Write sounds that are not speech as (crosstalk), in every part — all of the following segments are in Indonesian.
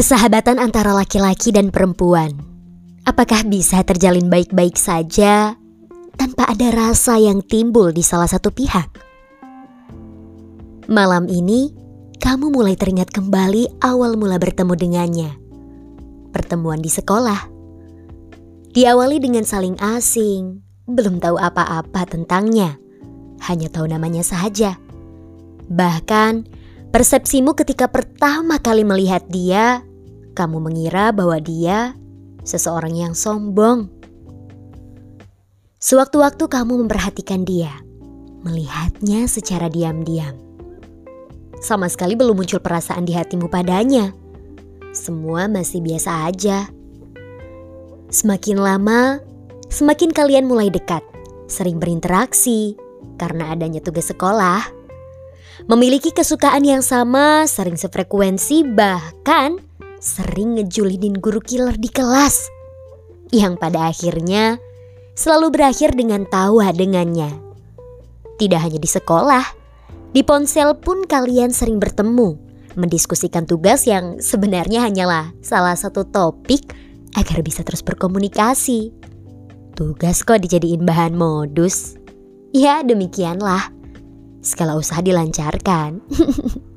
Persahabatan antara laki-laki dan perempuan, apakah bisa terjalin baik-baik saja tanpa ada rasa yang timbul di salah satu pihak? Malam ini, kamu mulai teringat kembali awal mula bertemu dengannya. Pertemuan di sekolah. Diawali dengan saling asing, belum tahu apa-apa tentangnya, hanya tahu namanya saja. Bahkan, Persepsimu ketika pertama kali melihat dia, kamu mengira bahwa dia seseorang yang sombong. Sewaktu-waktu kamu memperhatikan dia, melihatnya secara diam-diam. Sama sekali belum muncul perasaan di hatimu padanya. Semua masih biasa aja. Semakin lama, semakin kalian mulai dekat, sering berinteraksi karena adanya tugas sekolah memiliki kesukaan yang sama, sering sefrekuensi, bahkan sering ngejulidin guru killer di kelas. Yang pada akhirnya selalu berakhir dengan tawa dengannya. Tidak hanya di sekolah, di ponsel pun kalian sering bertemu, mendiskusikan tugas yang sebenarnya hanyalah salah satu topik agar bisa terus berkomunikasi. Tugas kok dijadiin bahan modus? Ya demikianlah skala usaha dilancarkan. (laughs)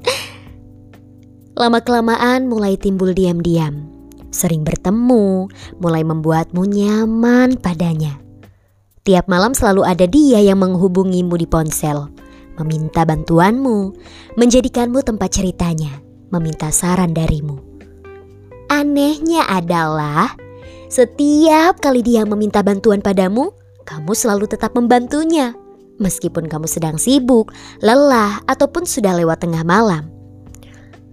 Lama-kelamaan mulai timbul diam-diam. Sering bertemu, mulai membuatmu nyaman padanya. Tiap malam selalu ada dia yang menghubungimu di ponsel, meminta bantuanmu, menjadikanmu tempat ceritanya, meminta saran darimu. Anehnya adalah setiap kali dia meminta bantuan padamu, kamu selalu tetap membantunya meskipun kamu sedang sibuk, lelah, ataupun sudah lewat tengah malam.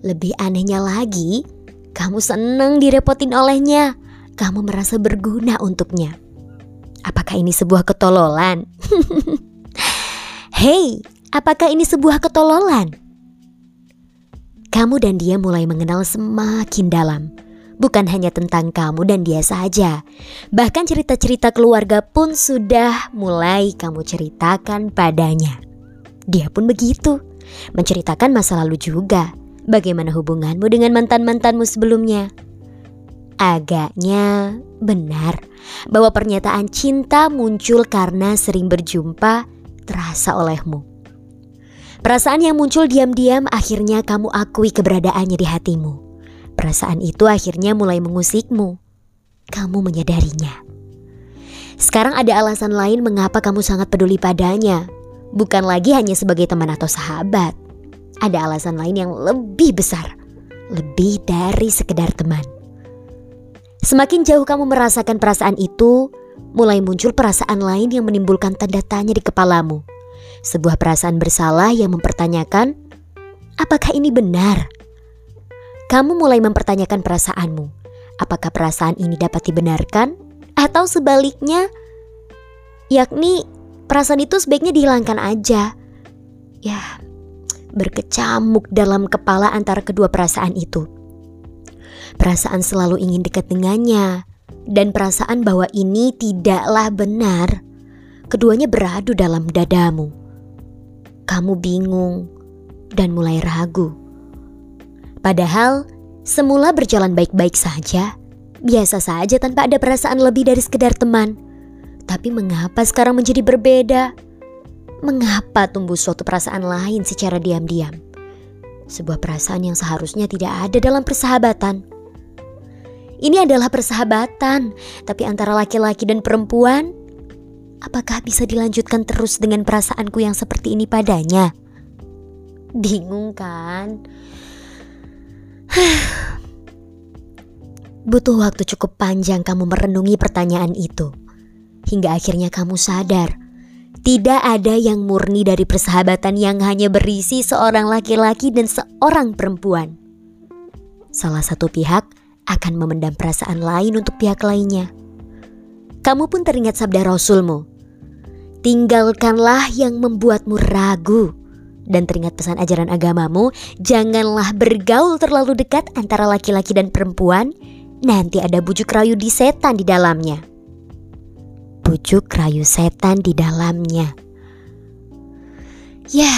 Lebih anehnya lagi, kamu senang direpotin olehnya. Kamu merasa berguna untuknya. Apakah ini sebuah ketololan? (laughs) Hei, apakah ini sebuah ketololan? Kamu dan dia mulai mengenal semakin dalam bukan hanya tentang kamu dan dia saja. Bahkan cerita-cerita keluarga pun sudah mulai kamu ceritakan padanya. Dia pun begitu, menceritakan masa lalu juga. Bagaimana hubunganmu dengan mantan-mantanmu sebelumnya? Agaknya benar bahwa pernyataan cinta muncul karena sering berjumpa terasa olehmu. Perasaan yang muncul diam-diam akhirnya kamu akui keberadaannya di hatimu. Perasaan itu akhirnya mulai mengusikmu. Kamu menyadarinya. Sekarang ada alasan lain mengapa kamu sangat peduli padanya. Bukan lagi hanya sebagai teman atau sahabat. Ada alasan lain yang lebih besar. Lebih dari sekedar teman. Semakin jauh kamu merasakan perasaan itu, mulai muncul perasaan lain yang menimbulkan tanda tanya di kepalamu. Sebuah perasaan bersalah yang mempertanyakan, apakah ini benar? kamu mulai mempertanyakan perasaanmu. Apakah perasaan ini dapat dibenarkan? Atau sebaliknya, yakni perasaan itu sebaiknya dihilangkan aja. Ya, berkecamuk dalam kepala antara kedua perasaan itu. Perasaan selalu ingin dekat dengannya, dan perasaan bahwa ini tidaklah benar. Keduanya beradu dalam dadamu. Kamu bingung dan mulai ragu. Padahal semula berjalan baik-baik saja, biasa saja tanpa ada perasaan lebih dari sekedar teman. Tapi mengapa sekarang menjadi berbeda? Mengapa tumbuh suatu perasaan lain secara diam-diam? Sebuah perasaan yang seharusnya tidak ada dalam persahabatan. Ini adalah persahabatan, tapi antara laki-laki dan perempuan, apakah bisa dilanjutkan terus dengan perasaanku yang seperti ini padanya? Bingung kan? (sighs) Butuh waktu cukup panjang kamu merenungi pertanyaan itu. Hingga akhirnya kamu sadar, tidak ada yang murni dari persahabatan yang hanya berisi seorang laki-laki dan seorang perempuan. Salah satu pihak akan memendam perasaan lain untuk pihak lainnya. Kamu pun teringat sabda Rasulmu, tinggalkanlah yang membuatmu ragu dan teringat pesan ajaran agamamu, janganlah bergaul terlalu dekat antara laki-laki dan perempuan, nanti ada bujuk rayu di setan di dalamnya. Bujuk rayu setan di dalamnya. Ya,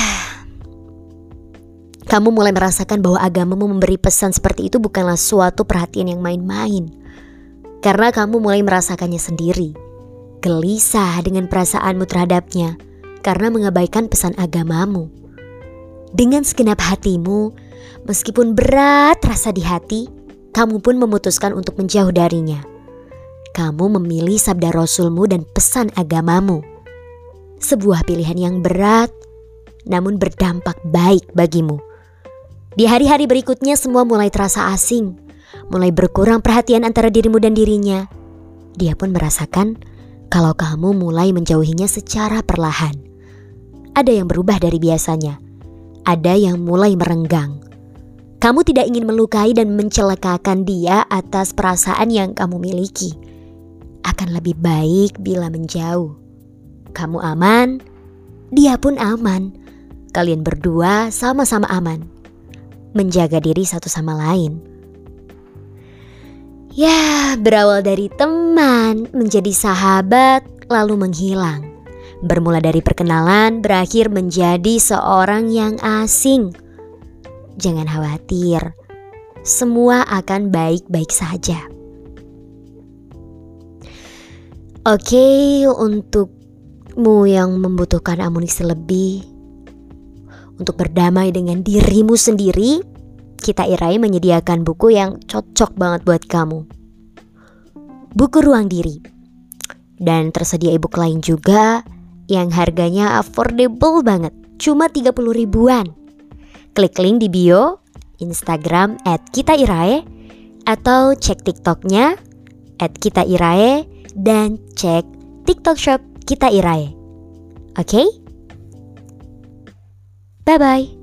Kamu mulai merasakan bahwa agamamu memberi pesan seperti itu bukanlah suatu perhatian yang main-main. Karena kamu mulai merasakannya sendiri. Gelisah dengan perasaanmu terhadapnya karena mengabaikan pesan agamamu. Dengan segenap hatimu, meskipun berat rasa di hati, kamu pun memutuskan untuk menjauh darinya. Kamu memilih sabda Rasulmu dan pesan agamamu. Sebuah pilihan yang berat, namun berdampak baik bagimu. Di hari-hari berikutnya semua mulai terasa asing, mulai berkurang perhatian antara dirimu dan dirinya. Dia pun merasakan kalau kamu mulai menjauhinya secara perlahan. Ada yang berubah dari biasanya, ada yang mulai merenggang. Kamu tidak ingin melukai dan mencelakakan dia atas perasaan yang kamu miliki. Akan lebih baik bila menjauh. Kamu aman, dia pun aman. Kalian berdua sama-sama aman. Menjaga diri satu sama lain. Ya, berawal dari teman, menjadi sahabat, lalu menghilang. Bermula dari perkenalan, berakhir menjadi seorang yang asing Jangan khawatir, semua akan baik-baik saja. Oke, untukmu yang membutuhkan amunisi lebih untuk berdamai dengan dirimu sendiri, kita Irai menyediakan buku yang cocok banget buat kamu. Buku Ruang Diri. Dan tersedia ebook lain juga yang harganya affordable banget, cuma 30 ribuan. Klik link di bio Instagram at kita irae atau cek TikToknya at kita irae dan cek TikTok Shop kita irae. Oke? Okay? Bye bye.